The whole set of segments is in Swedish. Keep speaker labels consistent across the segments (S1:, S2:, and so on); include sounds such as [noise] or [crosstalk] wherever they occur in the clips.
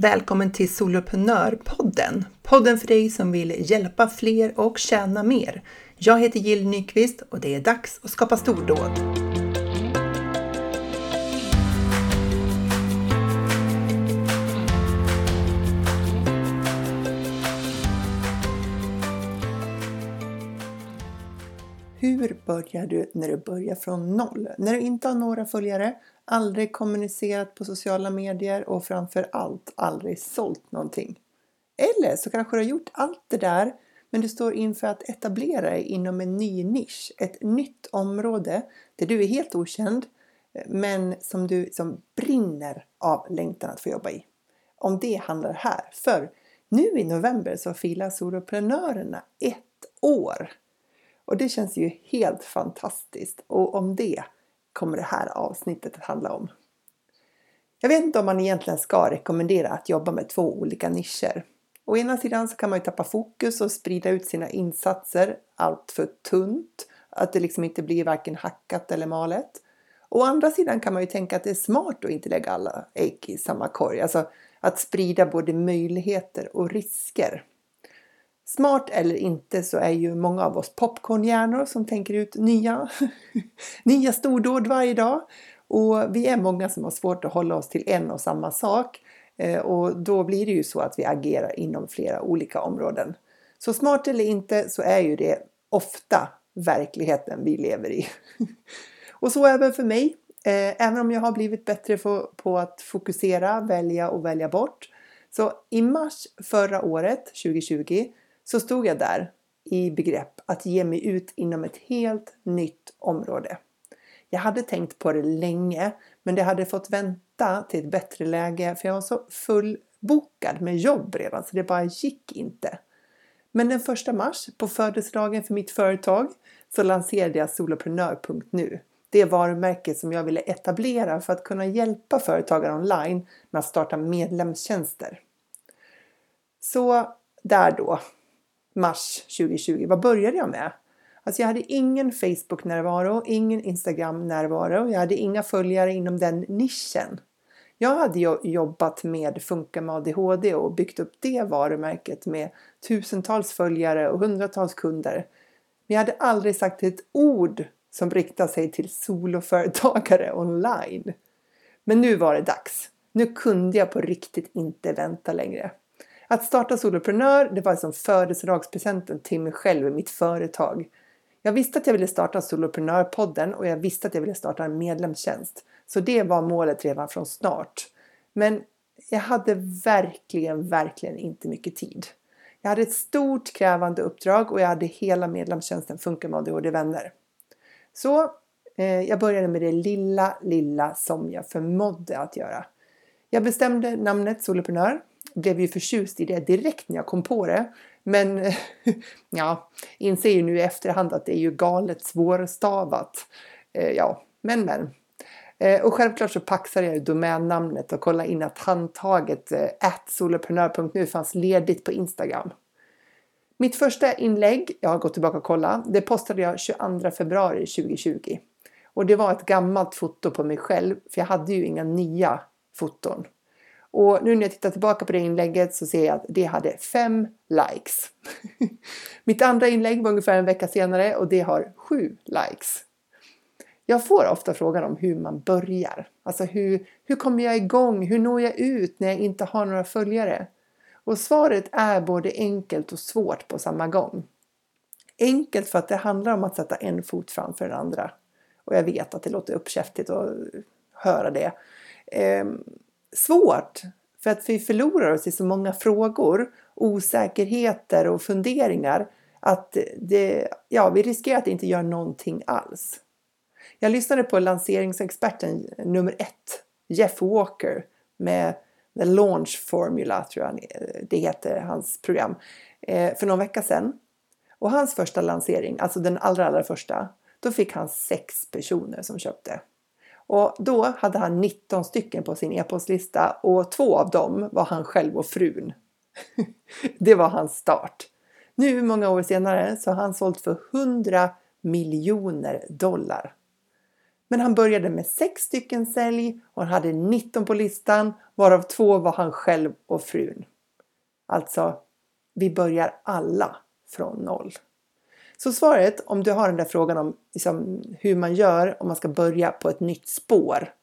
S1: Välkommen till Soloprenörpodden! Podden för dig som vill hjälpa fler och tjäna mer. Jag heter Jill Nyqvist och det är dags att skapa stordåd. Hur börjar du när du börjar från noll? När du inte har några följare, aldrig kommunicerat på sociala medier och framför allt aldrig sålt någonting. Eller så kanske du har gjort allt det där men du står inför att etablera dig inom en ny nisch, ett nytt område där du är helt okänd men som du som brinner av längtan att få jobba i. Om det handlar här. För nu i november så firar soloprenörerna ett år. Och det känns ju helt fantastiskt och om det kommer det här avsnittet att handla om. Jag vet inte om man egentligen ska rekommendera att jobba med två olika nischer. Å ena sidan så kan man ju tappa fokus och sprida ut sina insatser allt för tunt, att det liksom inte blir varken hackat eller malet. Å andra sidan kan man ju tänka att det är smart att inte lägga alla ägg i samma korg, alltså att sprida både möjligheter och risker. Smart eller inte så är ju många av oss popcornhjärnor som tänker ut nya, [laughs] nya stordåd varje dag. Och vi är många som har svårt att hålla oss till en och samma sak. Eh, och då blir det ju så att vi agerar inom flera olika områden. Så smart eller inte så är ju det ofta verkligheten vi lever i. [laughs] och så även för mig. Eh, även om jag har blivit bättre på att fokusera, välja och välja bort. Så i mars förra året, 2020, så stod jag där i begrepp att ge mig ut inom ett helt nytt område. Jag hade tänkt på det länge men det hade fått vänta till ett bättre läge för jag var så fullbokad med jobb redan så det bara gick inte. Men den första mars på födelsedagen för mitt företag så lanserade jag soloprenör.nu. Det varumärke som jag ville etablera för att kunna hjälpa företagare online med att starta medlemstjänster. Så där då mars 2020. Vad började jag med? Alltså jag hade ingen Facebook-närvaro, ingen Instagram-närvaro, jag hade inga följare inom den nischen. Jag hade jobbat med Funka med ADHD och byggt upp det varumärket med tusentals följare och hundratals kunder. Men jag hade aldrig sagt ett ord som riktar sig till soloföretagare [laughs] online. Men nu var det dags. Nu kunde jag på riktigt inte vänta längre. Att starta Soloprenör, det var som födelsedagspresenten till mig själv i mitt företag. Jag visste att jag ville starta Soloprenörpodden och jag visste att jag ville starta en medlemstjänst. Så det var målet redan från start. Men jag hade verkligen, verkligen inte mycket tid. Jag hade ett stort krävande uppdrag och jag hade hela medlemstjänsten Funka med ADHD-vänner. Så eh, jag började med det lilla, lilla som jag förmådde att göra. Jag bestämde namnet Soloprenör blev ju förtjust i det direkt när jag kom på det. Men [laughs] ja, inser ju nu i efterhand att det är ju galet svårstavat. Eh, ja, men men. Eh, och självklart så paxade jag domännamnet och kollade in att handtaget eh, soloprenör.nu fanns ledigt på Instagram. Mitt första inlägg, jag har gått tillbaka och kollat, det postade jag 22 februari 2020. Och det var ett gammalt foto på mig själv, för jag hade ju inga nya foton. Och nu när jag tittar tillbaka på det inlägget så ser jag att det hade fem likes. [laughs] Mitt andra inlägg var ungefär en vecka senare och det har sju likes. Jag får ofta frågan om hur man börjar. Alltså hur, hur kommer jag igång? Hur når jag ut när jag inte har några följare? Och svaret är både enkelt och svårt på samma gång. Enkelt för att det handlar om att sätta en fot framför den andra. Och jag vet att det låter uppkäftigt att höra det. Ehm, Svårt för att vi förlorar oss i så många frågor, osäkerheter och funderingar att det, ja, vi riskerar att inte göra någonting alls. Jag lyssnade på lanseringsexperten nummer ett, Jeff Walker, med The Launch Formula, tror jag det heter, hans program, eh, för någon vecka sedan. Och hans första lansering, alltså den allra, allra första, då fick han sex personer som köpte. Och då hade han 19 stycken på sin e-postlista och två av dem var han själv och frun. [laughs] det var hans start. Nu många år senare så har han sålt för 100 miljoner dollar. Men han började med sex stycken sälj och han hade 19 på listan varav två var han själv och frun. Alltså, vi börjar alla från noll. Så svaret om du har den där frågan om liksom, hur man gör om man ska börja på ett nytt spår.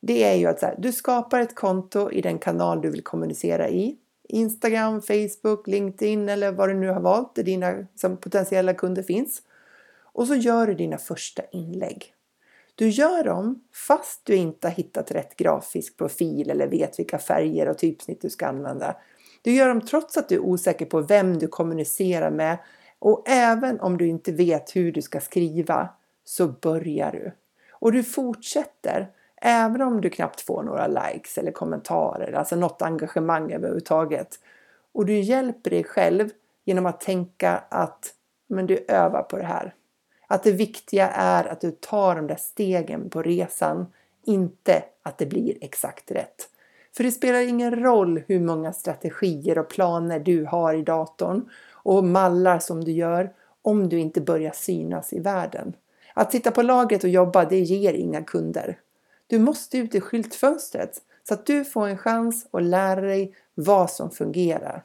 S1: Det är ju att här, du skapar ett konto i den kanal du vill kommunicera i. Instagram, Facebook, LinkedIn eller vad du nu har valt där dina som potentiella kunder finns. Och så gör du dina första inlägg. Du gör dem fast du inte har hittat rätt grafisk profil eller vet vilka färger och typsnitt du ska använda. Du gör dem trots att du är osäker på vem du kommunicerar med och även om du inte vet hur du ska skriva så börjar du. Och du fortsätter även om du knappt får några likes eller kommentarer, alltså något engagemang överhuvudtaget. Och du hjälper dig själv genom att tänka att men du övar på det här. Att det viktiga är att du tar de där stegen på resan, inte att det blir exakt rätt. För det spelar ingen roll hur många strategier och planer du har i datorn och mallar som du gör om du inte börjar synas i världen. Att sitta på lagret och jobba, det ger inga kunder. Du måste ut i skyltfönstret så att du får en chans att lära dig vad som fungerar.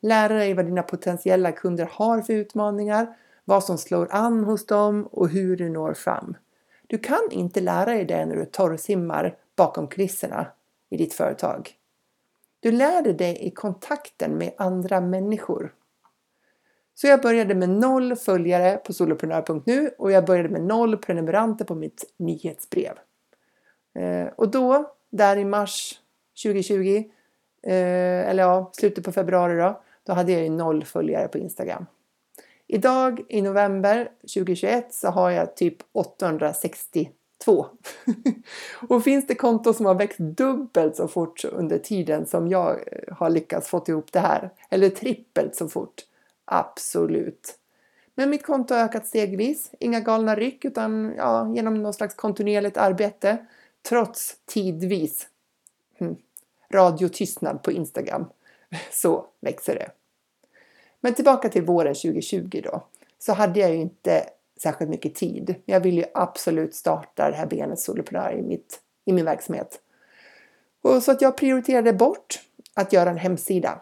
S1: Lära dig vad dina potentiella kunder har för utmaningar, vad som slår an hos dem och hur du når fram. Du kan inte lära dig det när du torrsimmar bakom kulisserna i ditt företag. Du lär dig det i kontakten med andra människor. Så jag började med noll följare på soloprenör.nu och jag började med noll prenumeranter på mitt nyhetsbrev. Eh, och då, där i mars 2020, eh, eller ja, slutet på februari då, då hade jag ju noll följare på Instagram. Idag i november 2021 så har jag typ 862. [laughs] och finns det konton som har växt dubbelt så fort under tiden som jag eh, har lyckats få ihop det här, eller trippelt så fort, absolut. Men mitt konto har ökat stegvis, inga galna ryck utan ja, genom någon slags kontinuerligt arbete trots tidvis hmm, radiotystnad på Instagram [laughs] så växer det. Men tillbaka till våren 2020 då, så hade jag ju inte särskilt mycket tid. Jag ville ju absolut starta det här benet soloprenör i, mitt, i min verksamhet. Och så att jag prioriterade bort att göra en hemsida.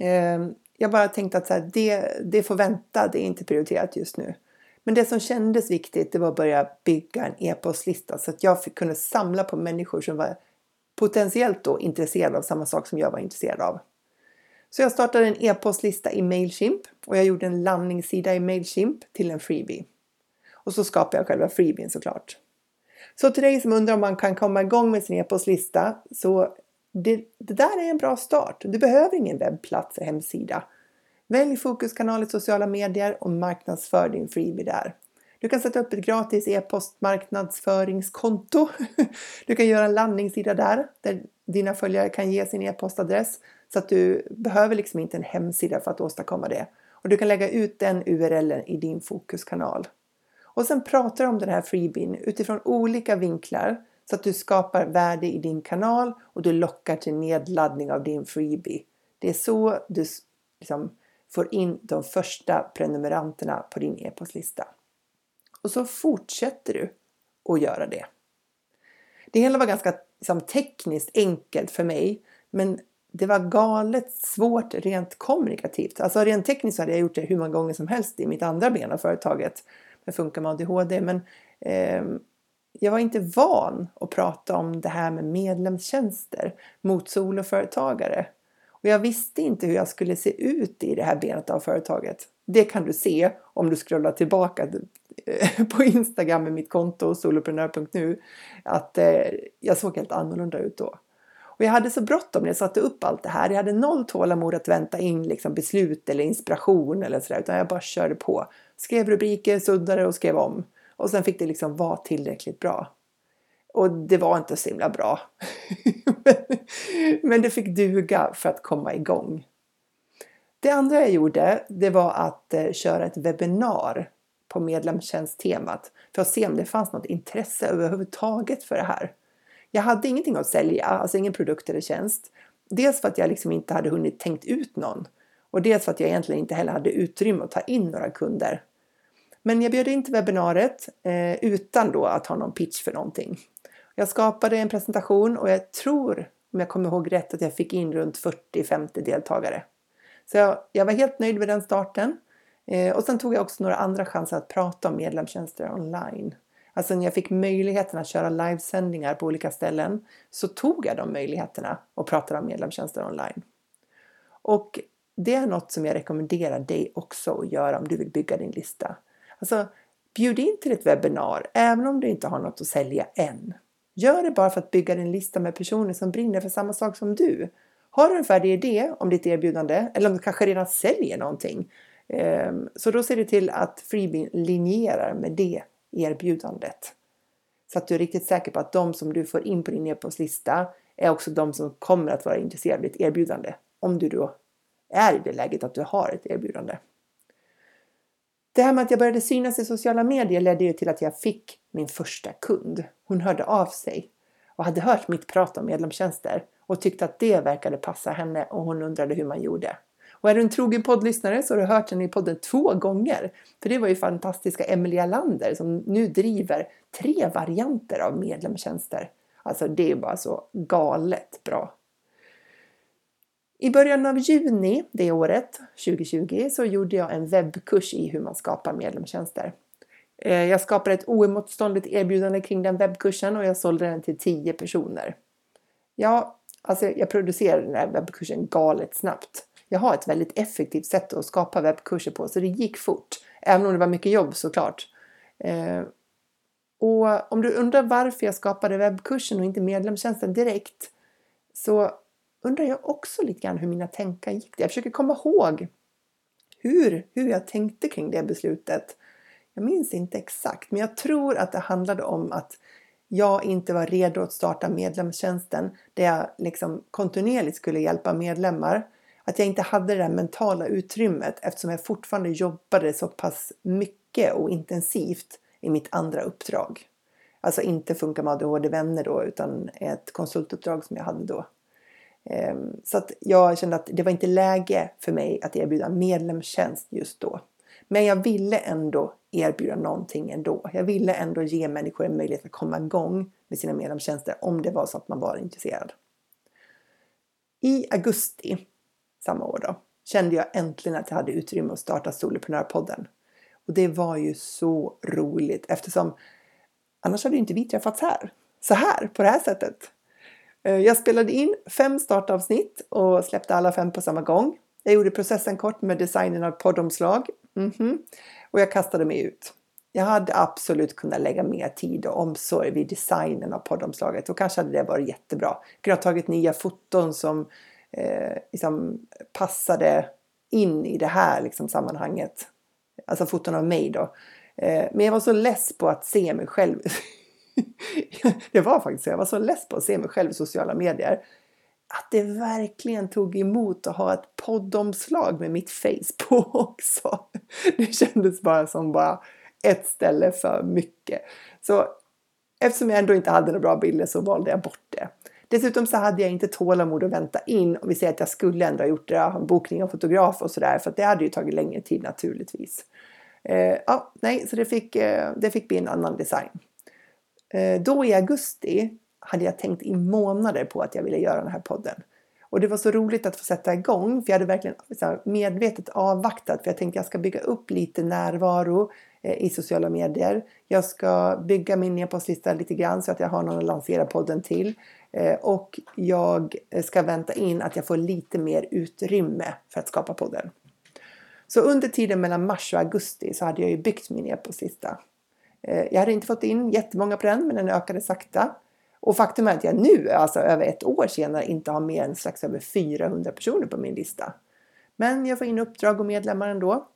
S1: Ehm, jag bara tänkte att så här, det, det får vänta, det är inte prioriterat just nu. Men det som kändes viktigt det var att börja bygga en e-postlista så att jag fick kunde samla på människor som var potentiellt då intresserade av samma sak som jag var intresserad av. Så jag startade en e-postlista i Mailchimp och jag gjorde en landningssida i Mailchimp till en freebie. Och så skapade jag själva freebien såklart. Så till dig som undrar om man kan komma igång med sin e-postlista så det, det där är en bra start. Du behöver ingen webbplats eller hemsida. Välj fokuskanal i sociala medier och marknadsför din freebie där. Du kan sätta upp ett gratis e-postmarknadsföringskonto. [laughs] Du kan göra en landningssida där, där dina följare kan ge sin e-postadress så att du behöver liksom inte en hemsida för att åstadkomma det. Och du kan lägga ut den URLen i din fokuskanal. Och sen pratar du om den här freebien utifrån olika vinklar så att du skapar värde i din kanal och du lockar till nedladdning av din freebie. Det är så du liksom får in de första prenumeranterna på din e-postlista. Och så fortsätter du att göra det. Det hela var ganska liksom, tekniskt enkelt för mig men det var galet svårt rent kommunikativt. Alltså rent tekniskt hade jag gjort det hur många gånger som helst i mitt andra ben av företaget Det funkar med ADHD men eh, jag var inte van att prata om det här med medlemstjänster mot soloföretagare. Och jag visste inte hur jag skulle se ut i det här benet av företaget. Det kan du se om du scrollar tillbaka eh, på Instagram med mitt konto soloprenör.nu att eh, jag såg helt annorlunda ut då. Och jag hade så bråttom när jag satte upp allt det här. Jag hade noll tålamod att vänta in liksom beslut eller inspiration eller sådär utan jag bara körde på. Skrev rubriker, suddade och skrev om. Och sen fick det liksom vara tillräckligt bra. Och det var inte så himla bra. [laughs] Men det fick duga för att komma igång. Det andra jag gjorde det var att eh, köra ett webbinar på medlemstjänsttemat för att se om det fanns något intresse överhuvudtaget för det här. Jag hade ingenting att sälja, alltså ingen produkt eller tjänst. Dels för att jag liksom inte hade hunnit tänkt ut någon och dels för att jag egentligen inte heller hade utrymme att ta in några kunder. Men jag bjöd in till webbinariet eh, utan då att ha någon pitch för någonting. Jag skapade en presentation och jag tror, om jag kommer ihåg rätt, att jag fick in runt 40-50 deltagare. Så jag, jag, var helt nöjd med den starten. Eh, och sen tog jag också några andra chanser att prata om medlemstjänster online. Alltså när jag fick möjligheten att köra livesändningar på olika ställen så tog jag de möjligheterna och pratade om medlemstjänster online. Och det är något som jag rekommenderar dig också att göra om du vill bygga din lista. Alltså, bjud in till ett webbinar även om du inte har något att sälja än. Gör det bara för att bygga din lista med personer som brinner för samma sak som du. Har du en färdig idé om ditt erbjudande eller om du kanske redan säljer någonting ehm, så då ser du till att Freebie linjerar med det erbjudandet. Så att du är riktigt säker på att de som du får in på din e-postlista är också de som kommer att vara intresserade av ditt erbjudande. Om du då är i det läget att du har ett erbjudande. Det här med att jag började synas i sociala medier ledde ju till att jag fick min första kund. Hon hörde av sig och hade hört mitt prat om medlemstjänster och tyckte att det verkade passa henne och hon undrade hur man gjorde. Och är du en trogen poddlyssnare så har du hört henne i podden två gånger. För det var ju fantastiska Emilia Lander som nu driver tre varianter av medlemstjänster. Alltså det är bara så galet bra. I början av juni det året, 2020, så gjorde jag en webbkurs i hur man skapar medlemstjänster. Eh, jag skapade ett oemotståndligt erbjudande kring den webbkursen och jag sålde den till 10 personer. Ja, alltså jag producerade den här webbkursen galet snabbt. Jag har ett väldigt effektivt sätt att skapa webbkurser på så det gick fort. Även om det var mycket jobb såklart. Eh, och om du undrar varför jag skapade webbkursen och inte medlemstjänsten direkt så undrar jag också lite grann hur mina tankar gick. Jag försöker komma ihåg hur, hur jag tänkte kring det beslutet. Jag minns inte exakt, men jag tror att det handlade om att jag inte var redo att starta medlemstjänsten där jag liksom kontinuerligt skulle hjälpa medlemmar. Att jag inte hade det där mentala utrymmet eftersom jag fortfarande jobbade så pass mycket och intensivt i mitt andra uppdrag. Alltså inte Funka med ADHD-vänner då utan ett konsultuppdrag som jag hade då. Ehm, så att jag kände att det var inte läge för mig att erbjuda medlemstjänst just då. Men jag ville ändå erbjuda någonting ändå. Jag ville ändå ge människor en möjlighet att komma igång med sina medlemstjänster om det var så att man var intresserad. I augusti samma år då kände jag äntligen att jag hade utrymme att starta Soloprenörpodden. Och det var ju så roligt eftersom annars hade inte vi träffats här. Så här, på det här sättet. Eh, jag spelade in fem startavsnitt och släppte alla fem på samma gång. Jag gjorde processen kort med designen av poddomslag. Mm -hmm. Och jag kastade mig ut. Jag hade absolut kunnat lägga mer tid och omsorg vid designen av poddomslaget och kanske hade det varit jättebra. Jag kunde ha tagit nya foton som eh, liksom passade in i det här liksom, sammanhanget. Alltså foton av mig då. Eh, men jag var så less på att se mig själv [laughs] [laughs] det var faktiskt så. Jag var så less på att se mig själv i sociala medier. Att det verkligen tog emot att ha ett poddomslag med mitt face på [laughs] också. Det kändes bara som bara ett ställe för mycket. Så eftersom jag ändå inte hade några bra bilder så valde jag bort det. Dessutom så hade jag inte tålamod att vänta in och vi säger att jag skulle ändå ha gjort det, en bokning av fotograf och sådär för att det hade ju tagit längre tid naturligtvis. Eh, ja, nej, så det fick, eh, det fick bli en annan design. Eh, då i augusti hade jag tänkt i månader på att jag ville göra den här podden. Och det var så roligt att få sätta igång för jag hade verkligen medvetet avvaktat för jag tänkte jag ska bygga upp lite närvaro eh, i sociala medier. Jag ska bygga min e-postlista lite grann så att jag har någon att lansera podden till. Eh, och jag eh, ska vänta in att jag får lite mer utrymme för att skapa podden. Så under tiden mellan mars och augusti så hade jag ju byggt min e-postlista. Eh, jag hade inte fått in jättemånga på den men den ökade sakta. Och faktum är att jag nu, alltså över ett år senare, inte har mer än strax över 400 personer på min lista. Men jag får in uppdrag och medlemmar ändå.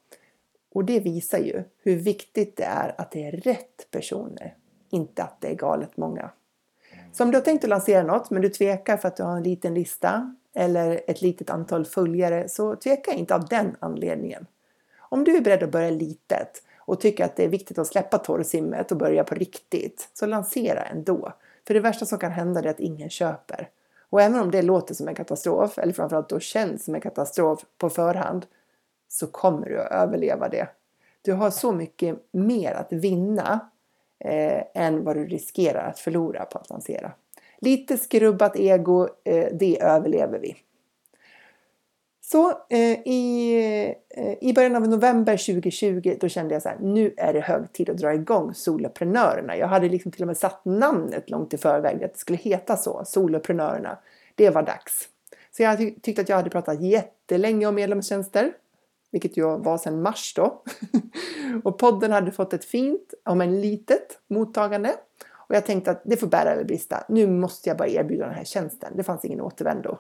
S1: Och det visar ju hur viktigt det är att det är rätt personer, inte att det är galet många. Så om du har tänkt att lansera något men du tvekar för att du har en liten lista eller ett litet antal följare så tveka inte av den anledningen. Om du är beredd att börja litet och tycker att det är viktigt att släppa torrsimmet och börja på riktigt, så lansera ändå. För det värsta som kan hända är att ingen köper. Och även om det låter som en katastrof, eller framförallt då känns som en katastrof på förhand, så kommer du att överleva det. Du har så mycket mer att vinna eh, än vad du riskerar att förlora på att lansera. Lite skrubbat ego, eh, det överlever vi. Så eh, i, eh, i början av november 2020 då kände jag så här, nu är det hög tid att dra igång Soloprenörerna. Jag hade liksom till och med satt namnet långt i förväg, att det skulle heta så, Soloprenörerna. Det var dags. Så jag ty tyckte att jag hade pratat jättelänge om medlemstjänster, vilket jag var sedan mars då. [laughs] och podden hade fått ett fint, om en litet, mottagande. Och jag tänkte att det får bära eller brista. Nu måste jag bara erbjuda den här tjänsten. Det fanns ingen återvändo.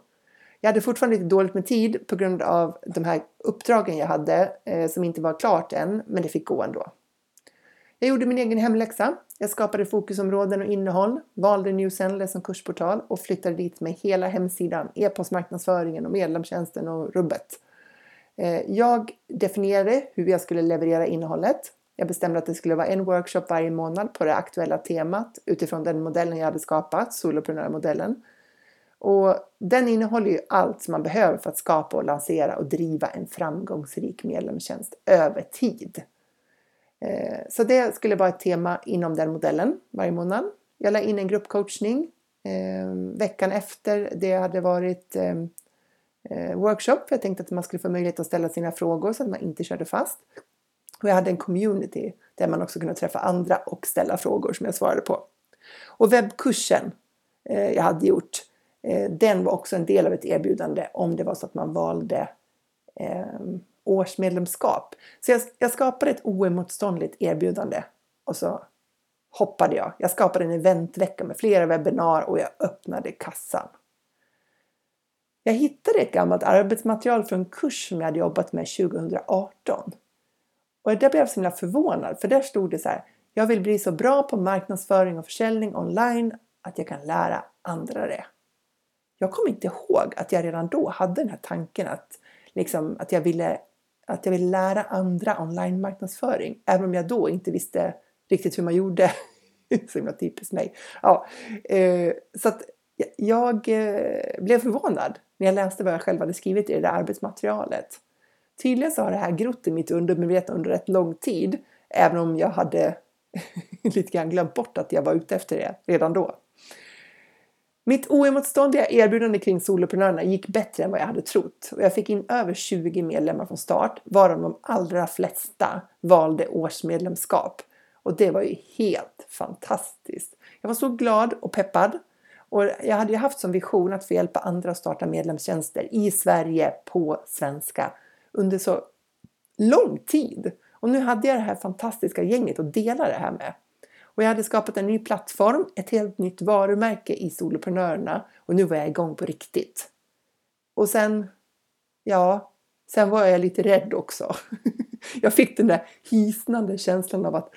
S1: Jag hade fortfarande lite dåligt med tid på grund av de här uppdragen jag hade eh, som inte var klart än, men det fick gå ändå. Jag gjorde min egen hemläxa. Jag skapade fokusområden och innehåll, valde New Sendler som kursportal och flyttade dit med hela hemsidan, e-postmarknadsföringen och medlemstjänsten och rubbet. Eh, jag definierade hur jag skulle leverera innehållet. Jag bestämde att det skulle vara en workshop varje månad på det aktuella temat utifrån den modellen jag hade skapat, soloprenörmodellen. Och den innehåller ju allt som man behöver för att skapa och lansera och driva en framgångsrik medlemstjänst över tid. Eh, så det skulle vara ett tema inom den modellen varje månad. Jag la in en gruppcoachning eh, veckan efter det hade varit eh, workshop. Jag tänkte att man skulle få möjlighet att ställa sina frågor så att man inte körde fast. Och jag hade en community där man också kunde träffa andra och ställa frågor som jag svarade på. Och webbkursen jag hade gjort Eh, den var också en del av ett erbjudande om det var så att man valde eh, årsmedlemskap. Så jag, jag skapade ett oemotståndligt erbjudande och så hoppade jag. Jag skapade en eventvecka med flera webbinar och jag öppnade kassan. Jag hittade ett gammalt arbetsmaterial från en kurs som jag hade jobbat med 2018. Och där blev jag så himla förvånad för där stod det så här. Jag vill bli så bra på marknadsföring och försäljning online att jag kan lära andra det jag kommer inte ihåg att jag redan då hade den här tanken att, liksom, att, jag, ville, att jag ville lära andra online marknadsföring. Även om jag då inte visste riktigt hur man gjorde. [laughs] så himla typiskt mig. Ja, eh, så att jag eh, blev förvånad när jag läste vad jag själv hade skrivit i det där arbetsmaterialet. Tydligen så har det här grott i mitt undermedvetna under rätt lång tid. Även om jag hade [laughs] lite grann glömt bort att jag var ute efter det redan då. Mitt oemotståndliga erbjudande kring soloprenörerna gick bättre än vad jag hade trott och jag fick in över 20 medlemmar från start varav de allra flesta valde årsmedlemskap. Och det var ju helt fantastiskt. Jag var så glad och peppad och jag hade ju haft som vision att få hjälpa andra att starta medlemstjänster i Sverige på svenska under så lång tid. Och nu hade jag det här fantastiska gänget att dela det här med. Och jag hade skapat en ny plattform, ett helt nytt varumärke i Soloprenörerna och nu var jag igång på riktigt. Och sen, ja, sen var jag lite rädd också. [laughs] Jag fick den där hisnande känslan av att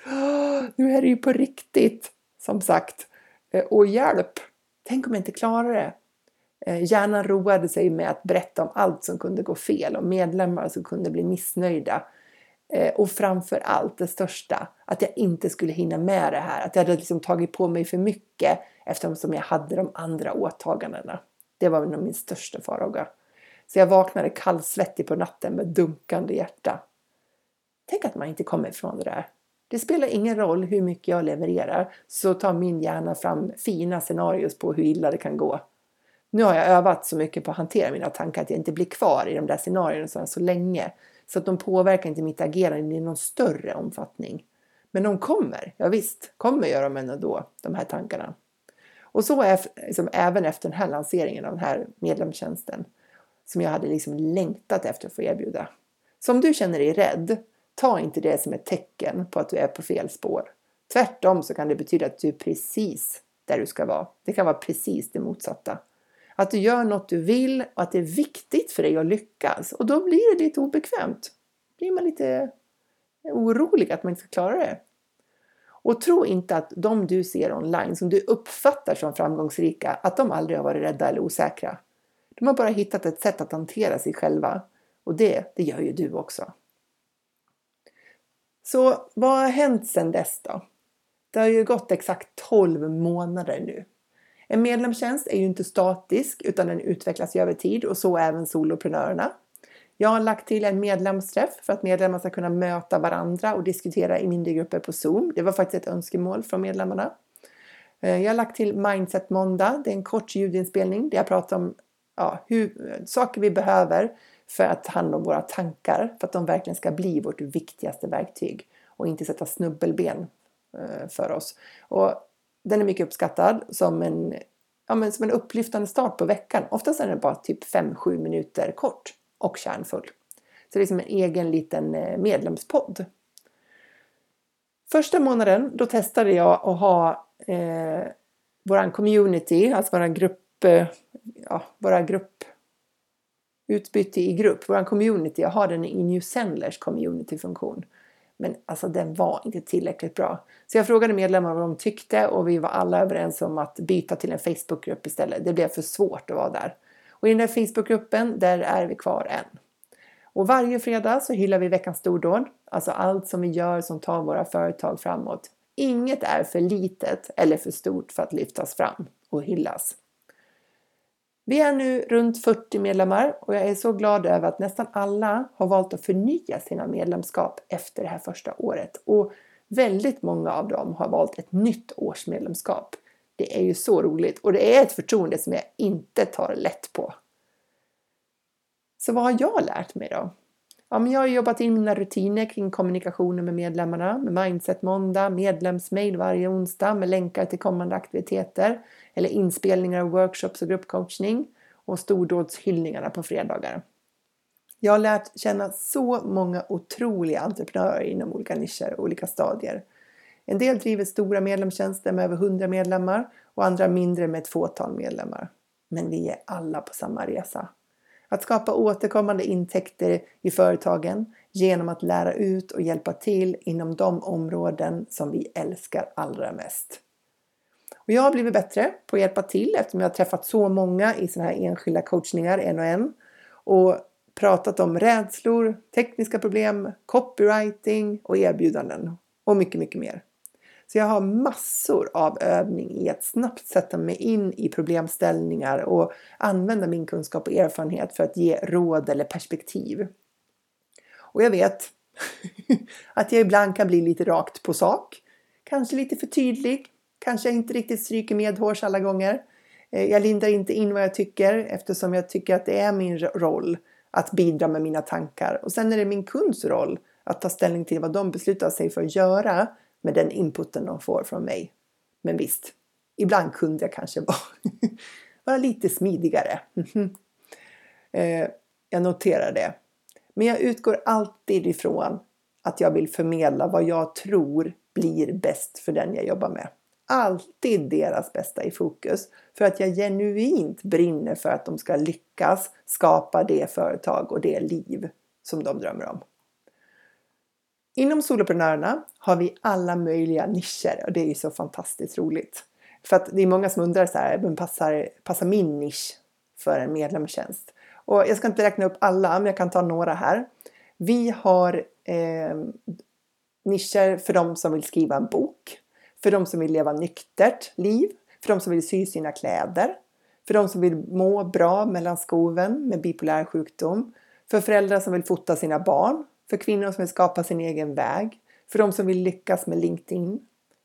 S1: nu är det ju på riktigt, som sagt. Eh, och hjälp! Tänk om jag inte klarar det? Eh, hjärnan roade sig med att berätta om allt som kunde gå fel och medlemmar som kunde bli missnöjda Eh, och framför allt det största, att jag inte skulle hinna med det här. Att jag hade liksom tagit på mig för mycket eftersom jag hade de andra åtagandena. Det var nog min största farhåga. Så jag vaknade kallsvettig på natten med dunkande hjärta. Tänk att man inte kommer ifrån det där. Det spelar ingen roll hur mycket jag levererar så tar min hjärna fram fina scenarios på hur illa det kan gå. Nu har jag övat så mycket på att hantera mina tankar att jag inte blir kvar i de där scenarierna så länge så att de påverkar inte mitt agerande i någon större omfattning. Men de kommer, ja visst, kommer gör de ändå, de här tankarna. Och så är liksom, även efter den här lanseringen av den här medlemstjänsten som jag hade liksom längtat efter att få erbjuda. Så om du känner dig rädd, ta inte det som ett tecken på att du är på fel spår. Tvärtom så kan det betyda att du är precis där du ska vara. Det kan vara precis det motsatta. Att du gör något du vill och att det är viktigt för dig att lyckas. Och då blir det lite obekvämt. blir man lite orolig att man inte ska klara det. Och tro inte att de du ser online som du uppfattar som framgångsrika, att de aldrig har varit rädda eller osäkra. De har bara hittat ett sätt att hantera sig själva. Och det, det gör ju du också. Så vad har hänt sedan dess då? Det har ju gått exakt 12 månader nu. En medlemstjänst är ju inte statisk utan den utvecklas över tid och så även soloprenörerna. Jag har lagt till en medlemsträff för att medlemmar ska kunna möta varandra och diskutera i mindre grupper på Zoom. Det var faktiskt ett önskemål från medlemmarna. Eh, jag har lagt till Mindset Måndag. Det är en kort ljudinspelning där jag pratar om ja, hur, saker vi behöver för att ta hand om våra tankar för att de verkligen ska bli vårt viktigaste verktyg och inte sätta snubbelben eh, för oss. Och den är mycket uppskattad som en, ja, men som en upplyftande start på veckan. Oftast är den bara typ 5-7 minuter kort och kärnfull. Så det är som en egen liten eh, medlemspodd. Första månaden då testade jag att ha eh, våran community, alltså våran grupp, eh, ja, våra grupp utbyte i grupp, våran community, jag har den i New Sendlers community-funktion. Men alltså den var inte tillräckligt bra. Så jag frågade medlemmar vad de tyckte och vi var alla överens om att byta till en Facebookgrupp istället. Det blev för svårt att vara där. Och i den där Facebookgruppen, där är vi kvar än. Och varje fredag så hyllar vi veckans stordåd, alltså allt som vi gör som tar våra företag framåt. Inget är för litet eller för stort för att lyftas fram och hyllas. Vi är nu runt 40 medlemmar och jag är så glad över att nästan alla har valt att förnya sina medlemskap efter det här första året. Och väldigt många av dem har valt ett nytt årsmedlemskap. Det är ju så roligt och det är ett förtroende som jag inte tar lätt på. Så vad har jag lärt mig då? Ja, men jag har jobbat in mina rutiner kring kommunikationen med medlemmarna med Mindset Måndag, medlemsmail varje onsdag med länkar till kommande aktiviteter eller inspelningar av workshops och gruppcoachning och stordådshyllningarna på fredagar. Jag har lärt känna så många otroliga entreprenörer inom olika nischer och olika stadier. En del driver stora medlemstjänster med över 100 medlemmar och andra mindre med ett fåtal medlemmar. Men vi är alla på samma resa. Att skapa återkommande intäkter i företagen genom att lära ut och hjälpa till inom de områden som vi älskar allra mest. Och jag har blivit bättre på att hjälpa till eftersom jag har träffat så många i sådana här enskilda coachningar en och en och pratat om rädslor, tekniska problem, copywriting och erbjudanden och mycket, mycket mer. Så jag har massor av övning i att snabbt sätta mig in i problemställningar och använda min kunskap och erfarenhet för att ge råd eller perspektiv. Och jag vet [laughs] att jag ibland kan bli lite rakt på sak, kanske lite för tydlig, kanske inte riktigt stryker medhårs alla gånger. Eh, jag lindar inte in vad jag tycker eftersom jag tycker att det är min roll att bidra med mina tankar. Och sen är det min kunds roll att ta ställning till vad de beslutar sig för att göra med den inputen de får från mig. Men visst, ibland kunde jag kanske [laughs] vara, vara lite smidigare. Mhm. Eh, jag noterar det. Men jag utgår alltid ifrån att jag vill förmedla vad jag tror blir bäst för den jag jobbar med. Alltid deras bästa i fokus för att jag genuint brinner för att de ska lyckas skapa det företag och det liv som de drömmer om. Inom Soloprenörerna har vi alla möjliga nischer och det är ju så fantastiskt roligt. För att det är många som undrar så här, men passar, passar min nisch för en medlemstjänst? Och jag ska inte räkna upp alla, men jag kan ta några här. Vi har eh, nischer för de som vill skriva en bok, för de som vill leva nyktert liv, för de som vill sy sina kläder, för de som vill må bra mellan skoven med bipolär sjukdom, för föräldrar som vill fota sina barn, för kvinnor som vill skapa sin egen väg, för de som vill lyckas med LinkedIn,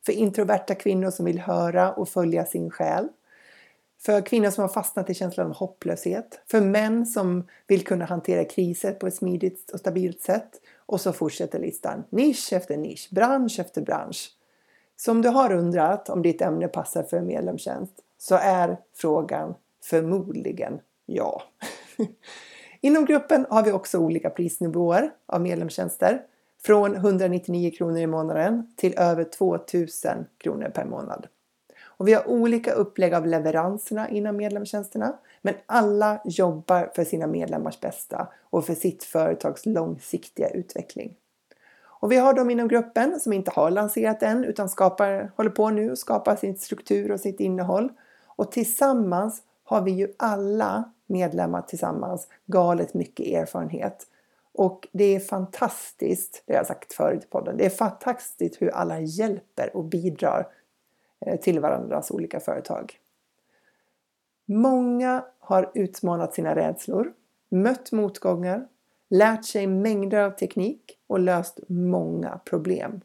S1: för introverta kvinnor som vill höra och följa sin själ, för kvinnor som har fastnat i känslan av hopplöshet, för män som vill kunna hantera kriser på ett smidigt och stabilt sätt och så fortsätter listan nisch efter nisch, bransch efter bransch. Så om du har undrat om ditt ämne passar för en medlemstjänst så är frågan förmodligen ja. [laughs] Inom gruppen har vi också olika prisnivåer av medlemstjänster. Från 199 kronor i månaden till över 2000 kronor per månad. Och vi har olika upplägg av leveranserna inom medlemstjänsterna. Men alla jobbar för sina medlemmars bästa och för sitt företags långsiktiga utveckling. Och vi har de inom gruppen som inte har lanserat än utan skapar, håller på nu och skapar sin struktur och sitt innehåll. Och tillsammans har vi ju alla medlemmar tillsammans galet mycket erfarenhet. Och det är fantastiskt, det har jag sagt förut i podden, det är fantastiskt hur alla hjälper och bidrar eh, till varandras olika företag. Många har utmanat sina rädslor, mött motgångar, lärt sig mängder av teknik och löst många problem.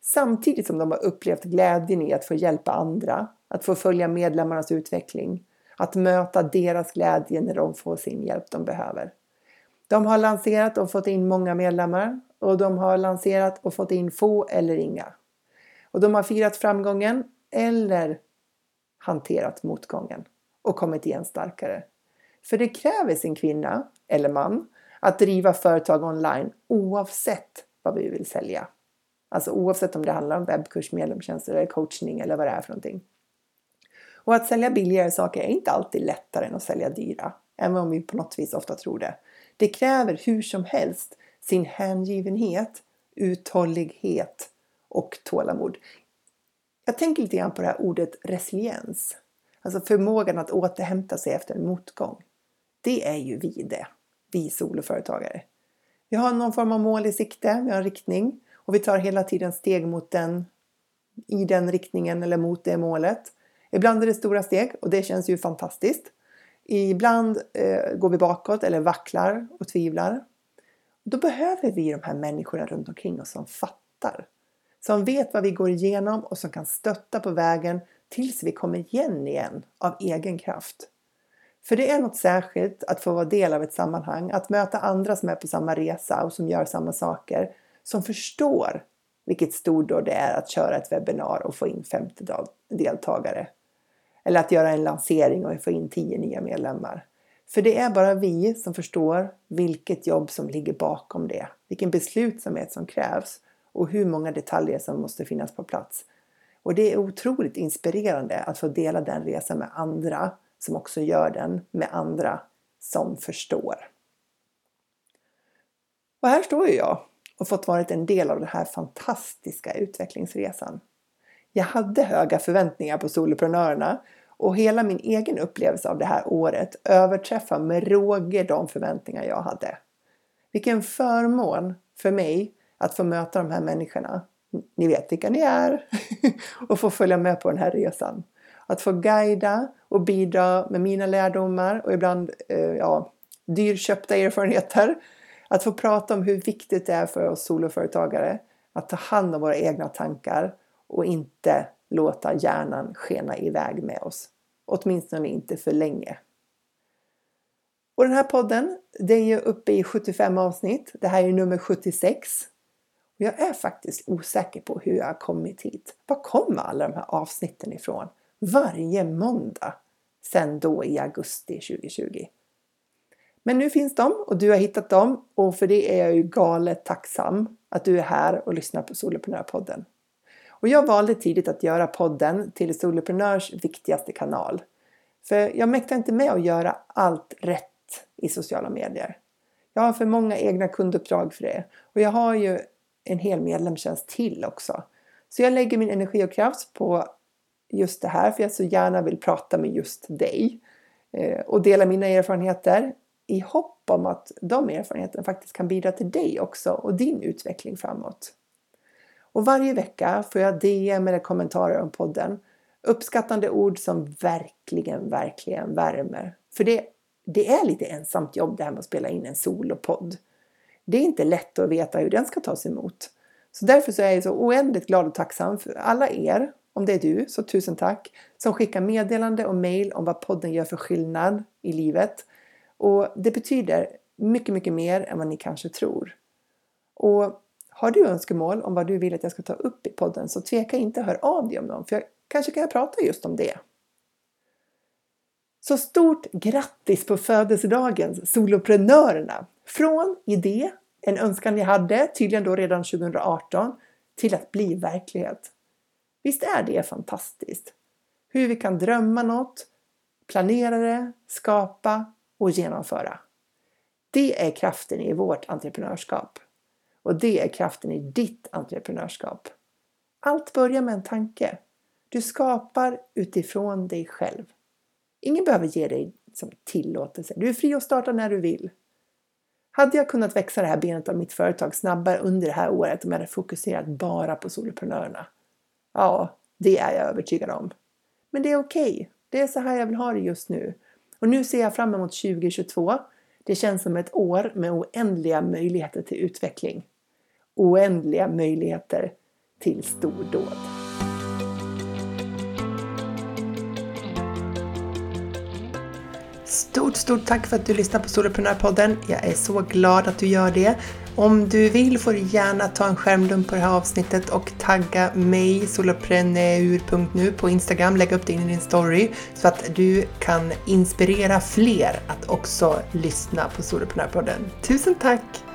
S1: Samtidigt som de har upplevt glädjen i att få hjälpa andra, att få följa medlemmarnas utveckling, att möta deras glädje när de får sin hjälp de behöver. De har lanserat och fått in många medlemmar och de har lanserat och fått in få eller inga. Och de har firat framgången eller hanterat motgången och kommit igen starkare. För det kräver sin kvinna eller man att driva företag online oavsett vad vi vill sälja. Alltså oavsett om det handlar om webbkurs, medlemstjänster eller coachning eller vad det är för någonting. Och att sälja billigare saker är inte alltid lättare än att sälja dyra, även om vi på något vis ofta tror det. Det kräver hur som helst sin hängivenhet, uthållighet och tålamod. Jag tänker lite grann på det här ordet resiliens. Alltså förmågan att återhämta sig efter en motgång. Det är ju vi det, vi soloföretagare. Vi har någon form av mål i sikte, vi har en riktning och vi tar hela tiden steg mot den, i den riktningen eller mot det målet. Ibland är det stora steg och det känns ju fantastiskt. Ibland eh, går vi bakåt eller vacklar och tvivlar. Då behöver vi de här människorna runt omkring oss som fattar. Som vet vad vi går igenom och som kan stötta på vägen tills vi kommer igen igen av egen kraft. För det är något särskilt att få vara del av ett sammanhang, att möta andra som är på samma resa och som gör samma saker, som förstår vilket stordåd det är att köra ett webbinar och få in 50 deltagare. Eller att göra en lansering och få in 10 nya medlemmar. För det är bara vi som förstår vilket jobb som ligger bakom det, vilken beslutsamhet som krävs och hur många detaljer som måste finnas på plats. Och det är otroligt inspirerande att få dela den resan med andra som också gör den med andra som förstår. Och här står ju jag och fått varit en del av den här fantastiska utvecklingsresan. Jag hade höga förväntningar på soloprenörerna och hela min egen upplevelse av det här året överträffar med råge de förväntningar jag hade. Vilken förmån för mig att få möta de här människorna. Ni vet vilka ni är [laughs] och få följa med på den här resan. Att få guida och bidra med mina lärdomar och ibland eh, ja, dyrköpta erfarenheter. Att få prata om hur viktigt det är för oss soloföretagare att ta hand om våra egna tankar och inte låta hjärnan skena iväg med oss. Åtminstone inte för länge. Och den här podden, den är ju uppe i 75 avsnitt. Det här är nummer 76. Och jag är faktiskt osäker på hur jag har kommit hit. Var kommer alla de här avsnitten ifrån? Varje måndag sen då i augusti 2020. Men nu finns de och du har hittat dem och för det är jag ju galet tacksam att du är här och lyssnar på Soloprenörpodden. Och jag valde tidigt att göra podden till Soloprenörs viktigaste kanal. För jag mäktar inte med att göra allt rätt i sociala medier. Jag har för många egna kunduppdrag för det. Och jag har ju en hel medlemstjänst till också. Så jag lägger min energi och kraft på just det här för jag så gärna vill prata med just dig. Eh, och dela mina erfarenheter i hopp om att de erfarenheterna faktiskt kan bidra till dig också och din utveckling framåt. Och varje vecka får jag DM eller kommentarer om podden. Uppskattande ord som verkligen, verkligen värmer. För det, det är lite ensamt jobb det här med att spela in en solopodd. Det är inte lätt att veta hur den ska tas emot. Så därför så är jag så oändligt glad och tacksam för alla er, om det är du, så tusen tack, som skickar meddelande och mail om vad podden gör för skillnad i livet. Och det betyder mycket, mycket mer än vad ni kanske tror. Och har du önskemål om vad du vill att jag ska ta upp i podden så tveka inte, hör av dig om dem för jag, kanske kan jag prata just om det. Så stort grattis på födelsedagen soloprenörerna! Från idé, en önskan jag hade, tydligen då redan 2018, till att bli verklighet. Visst är det fantastiskt? Hur vi kan drömma något, planera det, skapa och genomföra. Det är kraften i vårt entreprenörskap. Och det är kraften i ditt entreprenörskap. Allt börjar med en tanke. Du skapar utifrån dig själv. Ingen behöver ge dig som tillåtelse. Du är fri att starta när du vill. Hade jag kunnat växa det här benet av mitt företag snabbare under det här året om jag hade fokuserat bara på soloprenörerna? Ja, det är jag övertygad om. Men det är okej. Okay. Det är så här jag vill ha det just nu. Och nu ser jag fram emot 2022 Det känns som ett år med oändliga möjligheter till utveckling. Oändliga möjligheter till stordåd. Stort, stort tack för att du lyssnar på Soloprenörpodden. Jag är så glad att du gör det. Om du vill får du gärna ta en skärmdump på det här avsnittet och tagga mig solopreneur.nu på Instagram, lägga upp det in i din story så att du kan inspirera fler att också lyssna på Soloprenörpodden. Tusen tack!